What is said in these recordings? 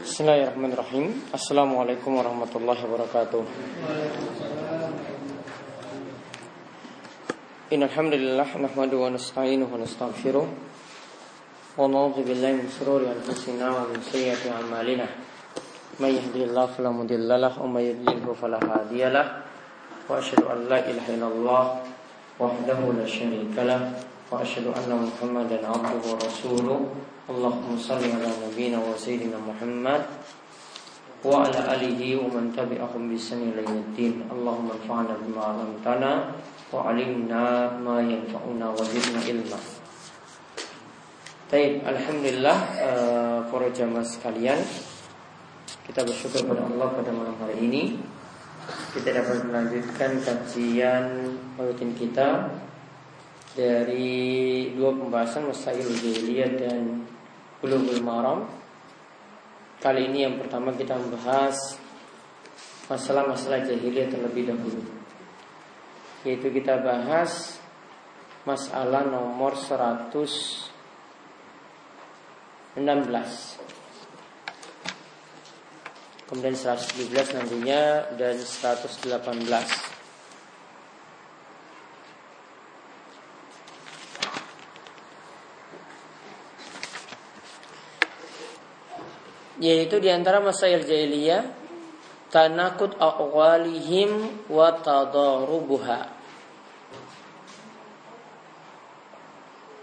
Bismillahirrahmanirrahim Assalamualaikum warahmatullahi wabarakatuh Innalhamdulillah Nahmadu wa nasta'inuhu wa nasta'firuh Wa na'udhu billahi min sururi anfusina wa min sayyati amalina Man yahdihillah falamudillalah Wa man yudlilhu falahadiyalah Wa ashadu an la ilaha illallah Wahdahu la syarikalah Wa ashadu anna muhammadan abduhu wa rasuluh اللهم صل على نبينا وسيدنا محمد وعلى آله ومن تبعهم بسن إلى الدين اللهم انفعنا بما علمتنا وعلمنا ما ينفعنا وزدنا علما Baik, Alhamdulillah uh, para jamaah sekalian Kita bersyukur pada Allah pada malam hari ini Kita dapat melanjutkan kajian rutin kita dari dua pembahasan Masail Jahiliyah dan Bulughul Maram. Kali ini yang pertama kita membahas masalah-masalah jahiliyah terlebih dahulu. Yaitu kita bahas masalah nomor 116 kemudian 117 nantinya dan 118 yaitu di antara masail jahiliyah tanakut aqwalihim wa tadarubuha.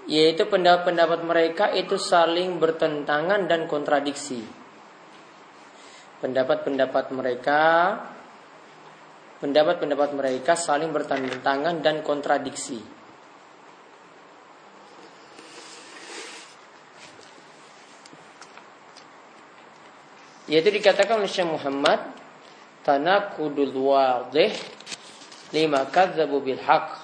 Yaitu pendapat-pendapat mereka itu saling bertentangan dan kontradiksi. Pendapat-pendapat mereka pendapat-pendapat mereka saling bertentangan dan kontradiksi Yaitu dikatakan oleh Syekh Muhammad tanakudul wadih lima kadzabu bil haq.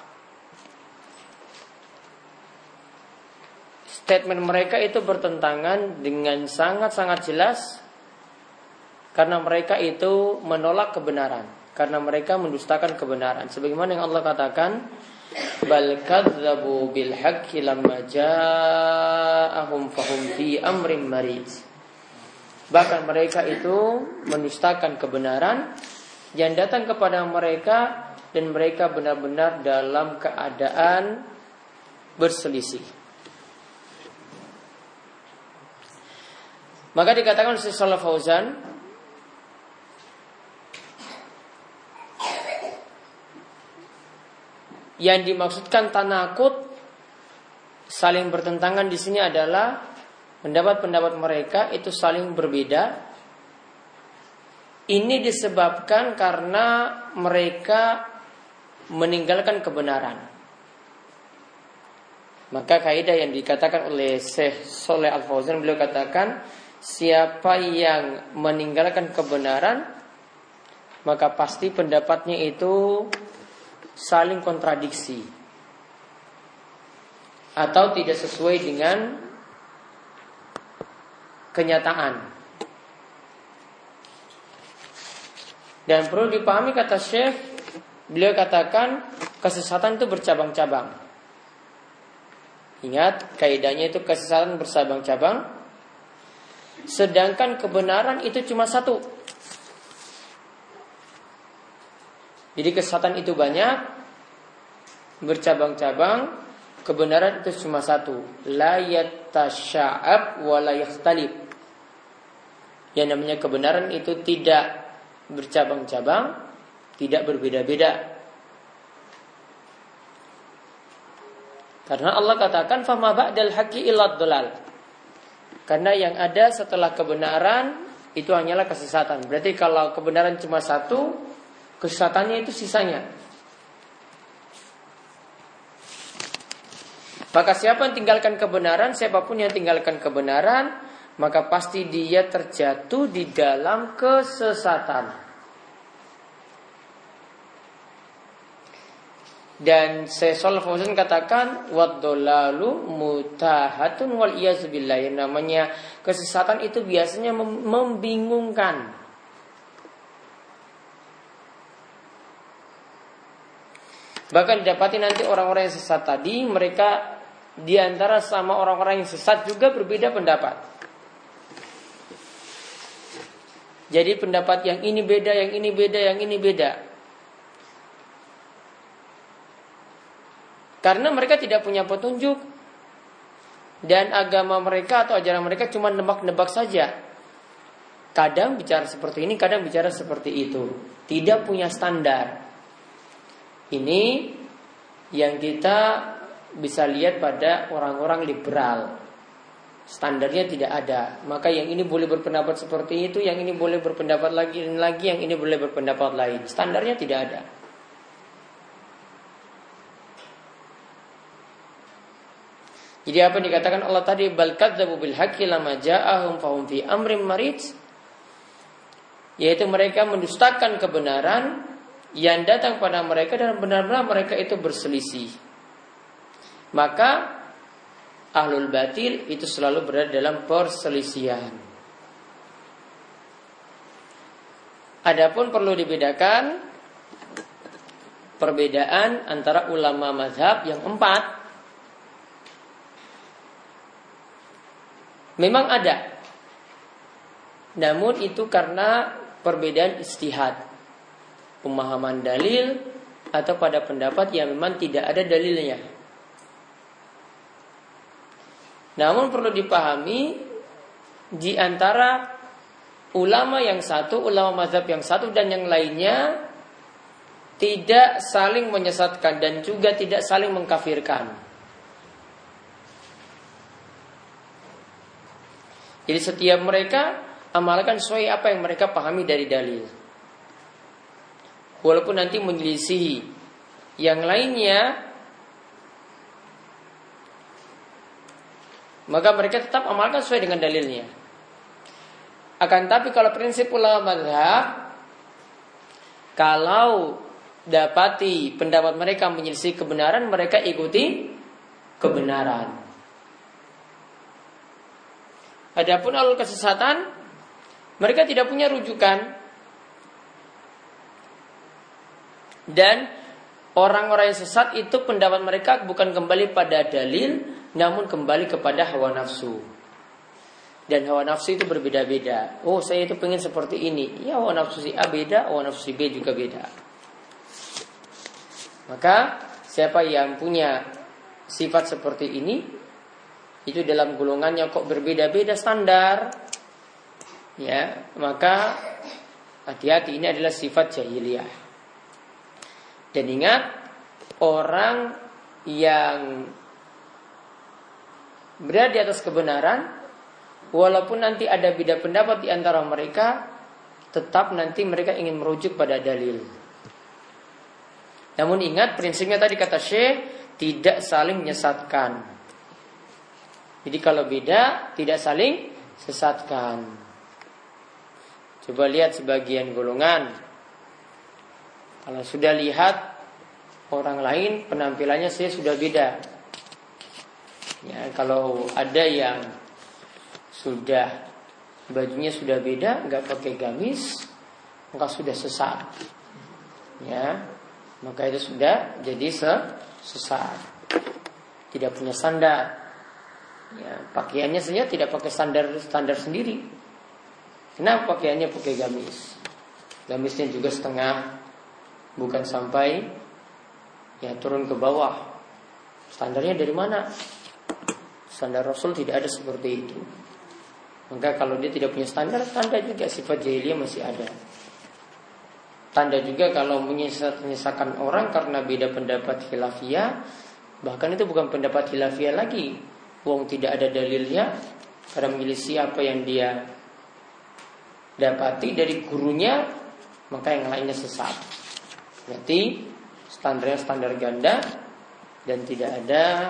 Statement mereka itu bertentangan dengan sangat-sangat jelas karena mereka itu menolak kebenaran, karena mereka mendustakan kebenaran. Sebagaimana yang Allah katakan, bal kadzabu bil haqqi lamma ja'ahum fahum fi amrin marid. Bahkan mereka itu menistakan kebenaran yang datang kepada mereka dan mereka benar-benar dalam keadaan berselisih. Maka dikatakan oleh Fauzan yang dimaksudkan tanakut saling bertentangan di sini adalah pendapat-pendapat mereka itu saling berbeda. Ini disebabkan karena mereka meninggalkan kebenaran. Maka kaidah yang dikatakan oleh Syekh Soleh Al Fauzan beliau katakan siapa yang meninggalkan kebenaran maka pasti pendapatnya itu saling kontradiksi atau tidak sesuai dengan kenyataan. Dan perlu dipahami kata Syekh, beliau katakan kesesatan itu bercabang-cabang. Ingat, kaidahnya itu kesesatan bersabang-cabang. Sedangkan kebenaran itu cuma satu. Jadi kesesatan itu banyak, bercabang-cabang, kebenaran itu cuma satu. La yattasya'ab wa la yakhtalib. Yang namanya kebenaran itu tidak bercabang-cabang, tidak berbeda-beda. Karena Allah katakan fama ba'dal haqqi illa dolal. Karena yang ada setelah kebenaran itu hanyalah kesesatan. Berarti kalau kebenaran cuma satu, kesesatannya itu sisanya. Maka siapa yang tinggalkan kebenaran, siapa pun yang tinggalkan kebenaran, maka pasti dia terjatuh di dalam kesesatan. Dan Syaikhul Fauzan katakan wadolalu mutahatun wal iyazubillah yang namanya kesesatan itu biasanya membingungkan. Bahkan didapati nanti orang-orang yang sesat tadi mereka di antara sama orang-orang yang sesat juga berbeda pendapat. Jadi pendapat yang ini beda, yang ini beda, yang ini beda. Karena mereka tidak punya petunjuk dan agama mereka atau ajaran mereka cuma nebak-nebak saja. Kadang bicara seperti ini, kadang bicara seperti itu. Tidak punya standar. Ini yang kita bisa lihat pada orang-orang liberal. Standarnya tidak ada. Maka yang ini boleh berpendapat seperti itu, yang ini boleh berpendapat lagi dan lagi, yang ini boleh berpendapat lain. Standarnya tidak ada. Jadi apa yang dikatakan Allah tadi bal bil lama fahum fi amrin marid yaitu mereka mendustakan kebenaran yang datang pada mereka dan benar-benar mereka itu berselisih. Maka ahlul batil itu selalu berada dalam perselisihan. Adapun perlu dibedakan perbedaan antara ulama mazhab yang empat. Memang ada. Namun itu karena perbedaan istihad. Pemahaman dalil atau pada pendapat yang memang tidak ada dalilnya. Namun perlu dipahami di antara ulama yang satu, ulama mazhab yang satu dan yang lainnya tidak saling menyesatkan dan juga tidak saling mengkafirkan. Jadi setiap mereka amalkan sesuai apa yang mereka pahami dari dalil. Walaupun nanti menyelisihi yang lainnya maka mereka tetap amalkan sesuai dengan dalilnya. Akan tapi kalau prinsip ulama madhab, kalau dapati pendapat mereka menyelisih kebenaran, mereka ikuti kebenaran. Adapun alul kesesatan, mereka tidak punya rujukan dan orang-orang yang sesat itu pendapat mereka bukan kembali pada dalil, namun kembali kepada hawa nafsu. Dan hawa nafsu itu berbeda-beda. Oh, saya itu pengen seperti ini. Ya, hawa nafsu si A beda, hawa nafsu si B juga beda. Maka siapa yang punya sifat seperti ini itu dalam golongannya kok berbeda-beda standar ya maka hati-hati ini adalah sifat jahiliyah dan ingat orang yang berada di atas kebenaran walaupun nanti ada beda pendapat di antara mereka tetap nanti mereka ingin merujuk pada dalil namun ingat prinsipnya tadi kata Syekh tidak saling menyesatkan jadi kalau beda tidak saling sesatkan. Coba lihat sebagian golongan. Kalau sudah lihat orang lain penampilannya saya sudah beda. Ya, kalau ada yang sudah bajunya sudah beda, nggak pakai gamis, maka sudah sesat. Ya, maka itu sudah jadi sesat. Tidak punya sandar. Ya, pakaiannya saja tidak pakai standar standar sendiri. Kenapa pakaiannya pakai gamis? Gamisnya juga setengah, bukan sampai ya turun ke bawah. Standarnya dari mana? Standar Rasul tidak ada seperti itu. Maka kalau dia tidak punya standar, tanda juga sifat jahiliyah masih ada. Tanda juga kalau menyisakan orang karena beda pendapat khilafiyah, bahkan itu bukan pendapat khilafiyah lagi, Wong tidak ada dalilnya karena menyelisih apa yang dia dapati dari gurunya maka yang lainnya sesat. Berarti standarnya standar ganda dan tidak ada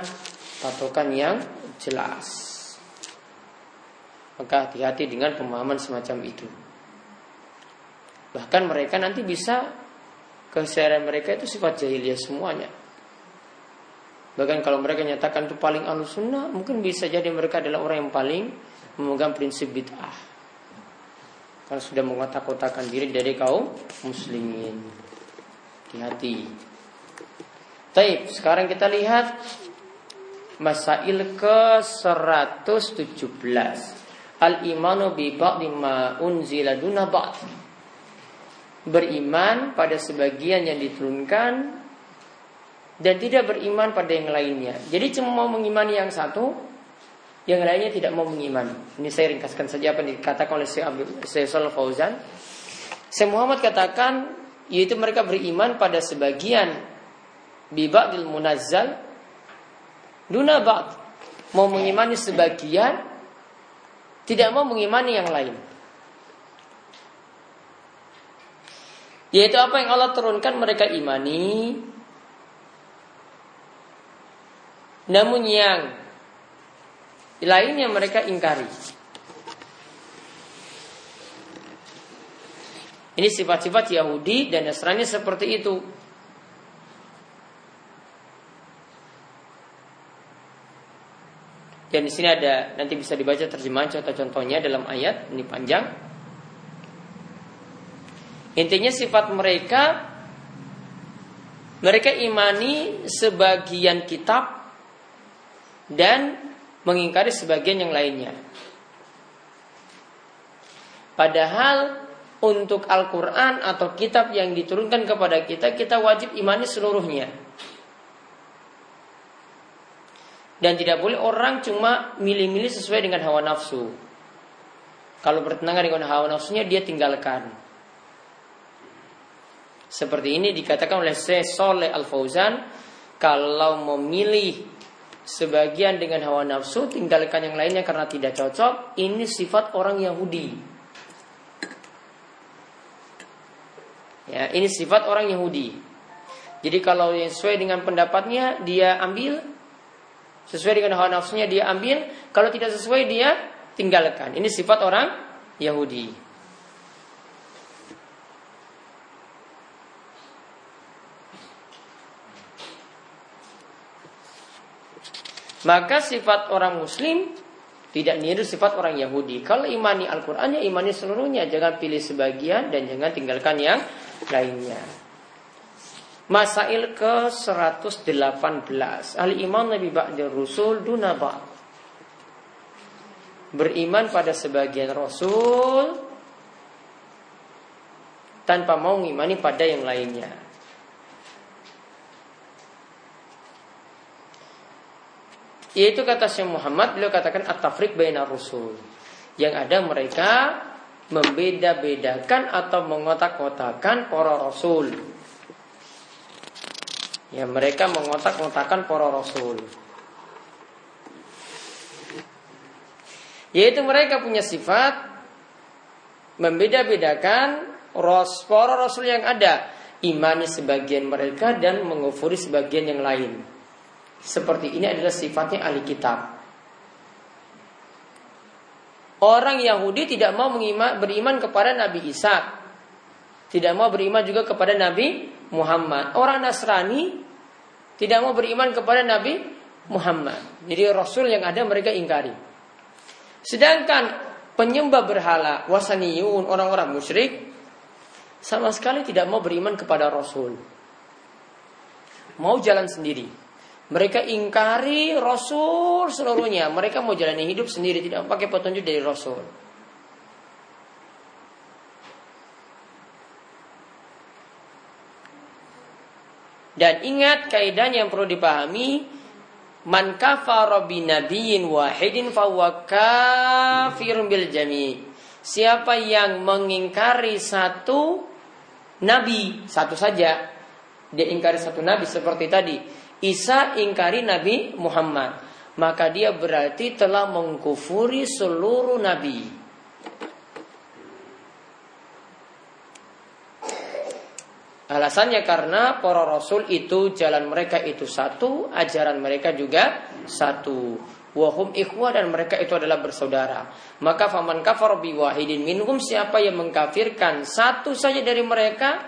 patokan yang jelas. Maka hati-hati dengan pemahaman semacam itu. Bahkan mereka nanti bisa keseharian mereka itu sifat jahiliyah semuanya. Bahkan kalau mereka nyatakan itu paling sunnah, mungkin bisa jadi mereka adalah orang yang paling memegang prinsip bid'ah. Karena sudah mengotak-kotakan diri dari kaum muslimin. Hati-hati. Taib, sekarang kita lihat Masail ke 117 Al-imanu bi ba'di ma unzila duna ba'd. Beriman pada sebagian yang diturunkan dan tidak beriman pada yang lainnya. Jadi cuma mau mengimani yang satu, yang lainnya tidak mau mengimani. Ini saya ringkaskan saja apa yang dikatakan oleh Syekh Fauzan. Syekh Muhammad katakan yaitu mereka beriman pada sebagian bibadil munazzal duna ba'd. Mau mengimani sebagian tidak mau mengimani yang lain. Yaitu apa yang Allah turunkan mereka imani. Namun yang lainnya mereka ingkari. Ini sifat-sifat Yahudi dan Nasrani seperti itu. Dan di sini ada nanti bisa dibaca terjemahan contoh-contohnya dalam ayat ini panjang. Intinya sifat mereka mereka imani sebagian kitab dan mengingkari sebagian yang lainnya. Padahal untuk Al-Quran atau kitab yang diturunkan kepada kita, kita wajib imani seluruhnya. Dan tidak boleh orang cuma milih-milih sesuai dengan hawa nafsu. Kalau bertentangan dengan hawa nafsunya dia tinggalkan. Seperti ini dikatakan oleh Syekh Soleh Al Fauzan, kalau memilih sebagian dengan hawa nafsu, tinggalkan yang lainnya karena tidak cocok, ini sifat orang Yahudi. Ya, ini sifat orang Yahudi. Jadi kalau yang sesuai dengan pendapatnya dia ambil, Sesuai dengan hawa nafsunya dia ambil, kalau tidak sesuai dia tinggalkan. Ini sifat orang Yahudi. Maka sifat orang muslim tidak niru sifat orang Yahudi. Kalau imani Al-Qur'an ya imani seluruhnya, jangan pilih sebagian dan jangan tinggalkan yang lainnya. Masail ke 118 Ahli iman Nabi Ba'dir Rusul Duna Beriman pada sebagian Rasul Tanpa mau ngimani pada yang lainnya. Yaitu kata Syekh Muhammad Beliau katakan At-tafrik baina Rasul Yang ada mereka Membeda-bedakan atau mengotak-kotakan para Rasul Ya mereka mengotak-ngotakan para rasul. Yaitu mereka punya sifat membeda-bedakan ros, para rasul yang ada. Imani sebagian mereka dan mengufuri sebagian yang lain. Seperti ini adalah sifatnya ahli kitab. Orang Yahudi tidak mau beriman kepada Nabi Isa. Tidak mau beriman juga kepada Nabi Muhammad. Orang Nasrani tidak mau beriman kepada Nabi Muhammad. Jadi Rasul yang ada mereka ingkari. Sedangkan penyembah berhala wasaniyun orang-orang musyrik sama sekali tidak mau beriman kepada Rasul. Mau jalan sendiri. Mereka ingkari Rasul seluruhnya. Mereka mau jalani hidup sendiri, tidak pakai petunjuk dari Rasul. Dan ingat kaidah yang perlu dipahami Man kafara bi nabiyyin wahidin fahuwa kafirun bil jami. Siapa yang mengingkari satu nabi, satu saja, dia ingkari satu nabi seperti tadi. Isa ingkari Nabi Muhammad, maka dia berarti telah mengkufuri seluruh nabi. Alasannya karena para rasul itu jalan mereka itu satu, ajaran mereka juga satu. Wahum ikhwah dan mereka itu adalah bersaudara. Maka faman kafar bi wahidin minhum siapa yang mengkafirkan satu saja dari mereka,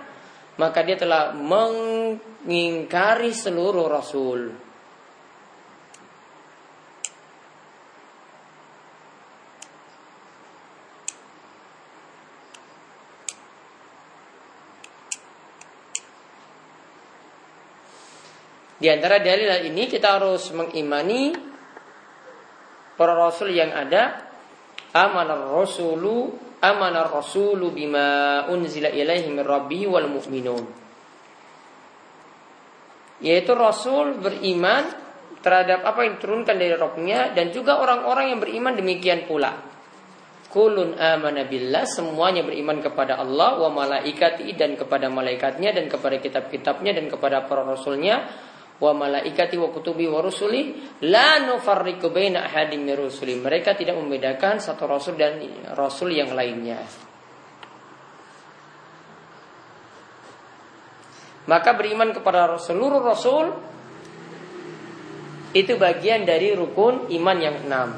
maka dia telah mengingkari seluruh rasul. Di antara dalil ini kita harus mengimani para rasul yang ada amanar rasulu amanar rasulu bima unzila ilaihi min rabbihi wal mu'minun. Yaitu Rasul beriman terhadap apa yang diturunkan dari Rabbnya dan juga orang-orang yang beriman demikian pula. Kulun amana billah semuanya beriman kepada Allah wa malaikati dan kepada malaikatnya dan kepada kitab-kitabnya dan kepada para rasulnya wa malaikati wa kutubi wa rusuli la nufarriqu baina ahadin min rusuli. Mereka tidak membedakan satu rasul dan rasul yang lainnya. Maka beriman kepada seluruh rasul itu bagian dari rukun iman yang enam.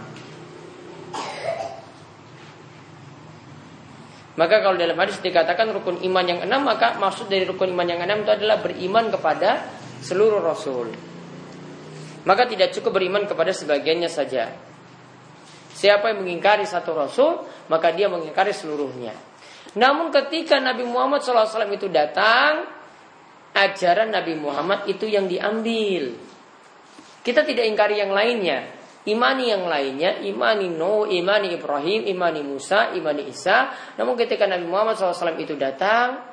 Maka kalau dalam hadis dikatakan rukun iman yang enam, maka maksud dari rukun iman yang enam itu adalah beriman kepada seluruh rasul. Maka tidak cukup beriman kepada sebagiannya saja. Siapa yang mengingkari satu rasul, maka dia mengingkari seluruhnya. Namun ketika Nabi Muhammad SAW itu datang, ajaran Nabi Muhammad itu yang diambil. Kita tidak ingkari yang lainnya. Imani yang lainnya, imani Nuh, imani Ibrahim, imani Musa, imani Isa. Namun ketika Nabi Muhammad SAW itu datang,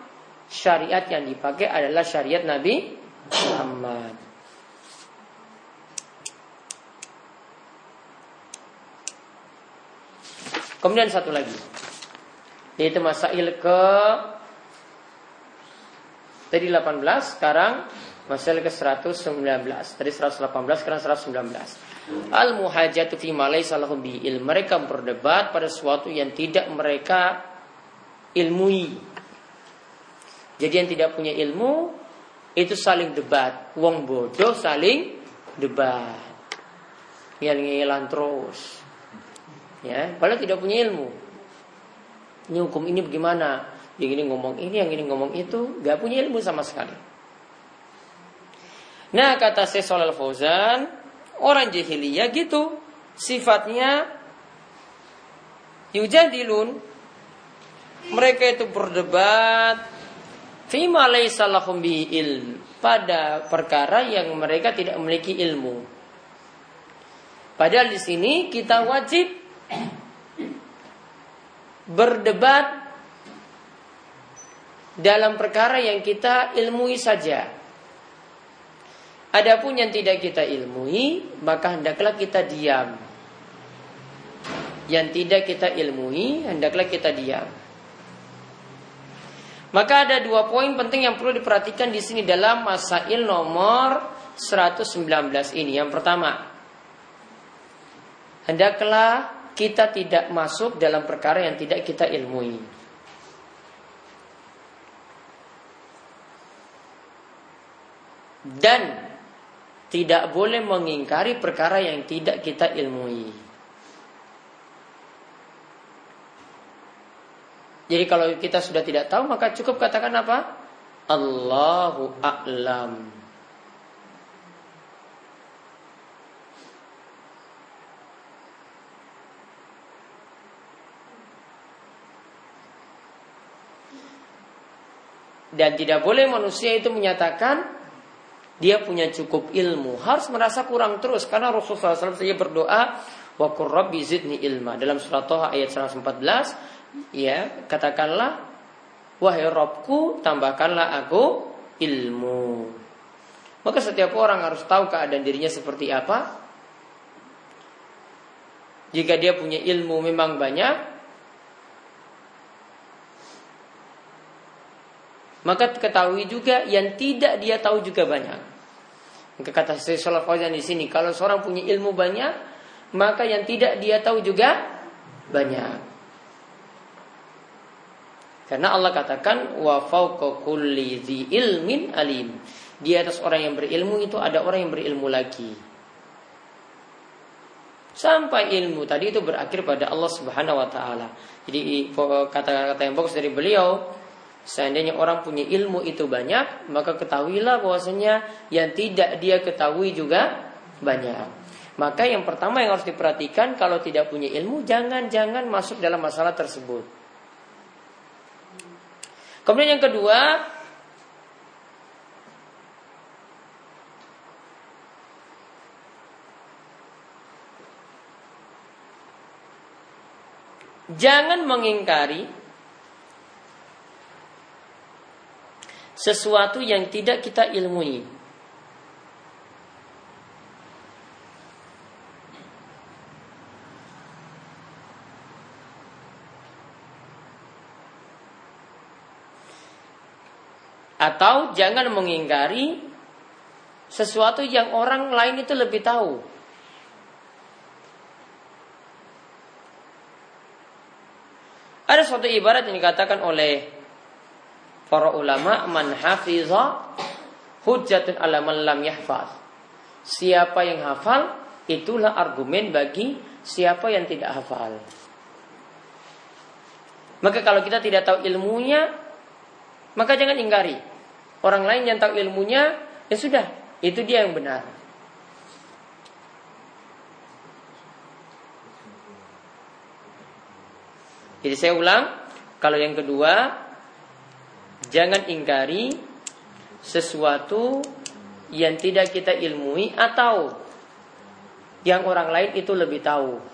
syariat yang dipakai adalah syariat Nabi Kemudian satu lagi. Yaitu masail ke tadi 18 sekarang masail ke 119 tadi 118 sekarang 119 al muhajatu fi malai salahum il mereka berdebat pada sesuatu yang tidak mereka ilmui. Jadi yang tidak punya ilmu itu saling debat. Wong bodoh saling debat. Ngel-ngelan terus. Ya, padahal tidak punya ilmu. Ini hukum ini bagaimana? Yang ini ngomong ini, yang ini ngomong itu, gak punya ilmu sama sekali. Nah, kata Syekh Shalal Fauzan, orang jahiliyah gitu, sifatnya yujadilun. Mereka itu berdebat, Fima laisa lahum ilm pada perkara yang mereka tidak memiliki ilmu. Padahal di sini kita wajib berdebat dalam perkara yang kita ilmui saja. Adapun yang tidak kita ilmui, maka hendaklah kita diam. Yang tidak kita ilmui, hendaklah kita diam. Maka ada dua poin penting yang perlu diperhatikan di sini dalam masail nomor 119 ini. Yang pertama, hendaklah kita tidak masuk dalam perkara yang tidak kita ilmui. Dan tidak boleh mengingkari perkara yang tidak kita ilmui. Jadi kalau kita sudah tidak tahu maka cukup katakan apa? Allahu a'lam. Dan tidak boleh manusia itu menyatakan dia punya cukup ilmu. Harus merasa kurang terus. Karena Rasulullah SAW saja berdoa. Wa kurrabbi zidni ilma. Dalam surat Toha ayat 114 ya katakanlah wahai Robku tambahkanlah aku ilmu. Maka setiap orang harus tahu keadaan dirinya seperti apa. Jika dia punya ilmu memang banyak maka ketahui juga yang tidak dia tahu juga banyak. Maka kata Syaikhul Fauzan di sini kalau seorang punya ilmu banyak maka yang tidak dia tahu juga banyak karena Allah katakan wa kulli dzi ilmin alim. Di atas orang yang berilmu itu ada orang yang berilmu lagi. Sampai ilmu tadi itu berakhir pada Allah Subhanahu wa taala. Jadi kata-kata yang bagus dari beliau, seandainya orang punya ilmu itu banyak, maka ketahuilah bahwasanya yang tidak dia ketahui juga banyak. Maka yang pertama yang harus diperhatikan kalau tidak punya ilmu jangan-jangan masuk dalam masalah tersebut. Kemudian yang kedua, Jangan mengingkari sesuatu yang tidak kita ilmui. Atau jangan mengingkari sesuatu yang orang lain itu lebih tahu. Ada suatu ibarat yang dikatakan oleh para ulama man hafiza hujjatun ala man lam yahfaz. Siapa yang hafal itulah argumen bagi siapa yang tidak hafal. Maka kalau kita tidak tahu ilmunya, maka jangan ingkari. Orang lain yang tahu ilmunya, ya sudah, itu dia yang benar. Jadi saya ulang, kalau yang kedua, jangan ingkari sesuatu yang tidak kita ilmui atau yang orang lain itu lebih tahu.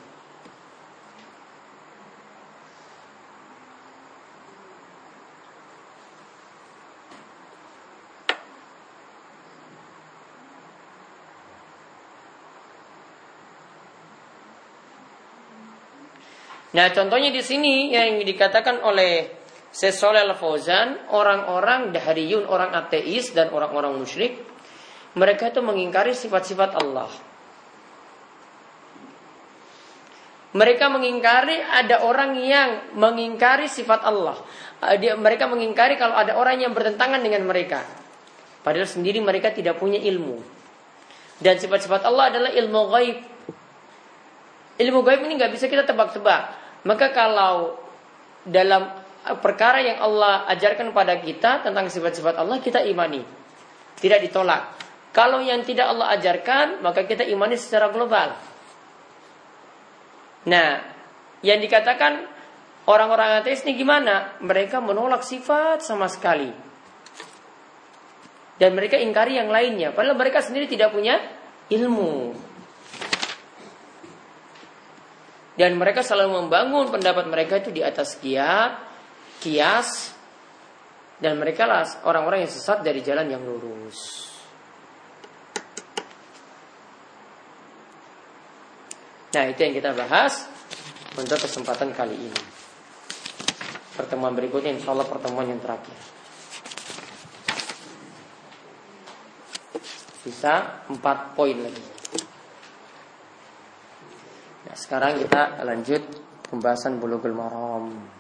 Nah, contohnya di sini yang dikatakan oleh Sesoleh Al-Fauzan, orang-orang dahriyun, orang ateis dan orang-orang musyrik, mereka itu mengingkari sifat-sifat Allah. Mereka mengingkari ada orang yang mengingkari sifat Allah. Dia, mereka mengingkari kalau ada orang yang bertentangan dengan mereka. Padahal sendiri mereka tidak punya ilmu. Dan sifat-sifat Allah adalah ilmu gaib. Ilmu gaib ini nggak bisa kita tebak-tebak. Maka kalau dalam perkara yang Allah ajarkan pada kita tentang sifat-sifat Allah kita imani. Tidak ditolak. Kalau yang tidak Allah ajarkan maka kita imani secara global. Nah, yang dikatakan orang-orang ateis ini gimana? Mereka menolak sifat sama sekali. Dan mereka ingkari yang lainnya. Padahal mereka sendiri tidak punya ilmu. Dan mereka selalu membangun pendapat mereka itu di atas kiat, kias, dan mereka lah orang-orang yang sesat dari jalan yang lurus. Nah itu yang kita bahas untuk kesempatan kali ini. Pertemuan berikutnya insya Allah pertemuan yang terakhir. Sisa empat poin lagi. Nah, sekarang kita lanjut pembahasan bulughul maram.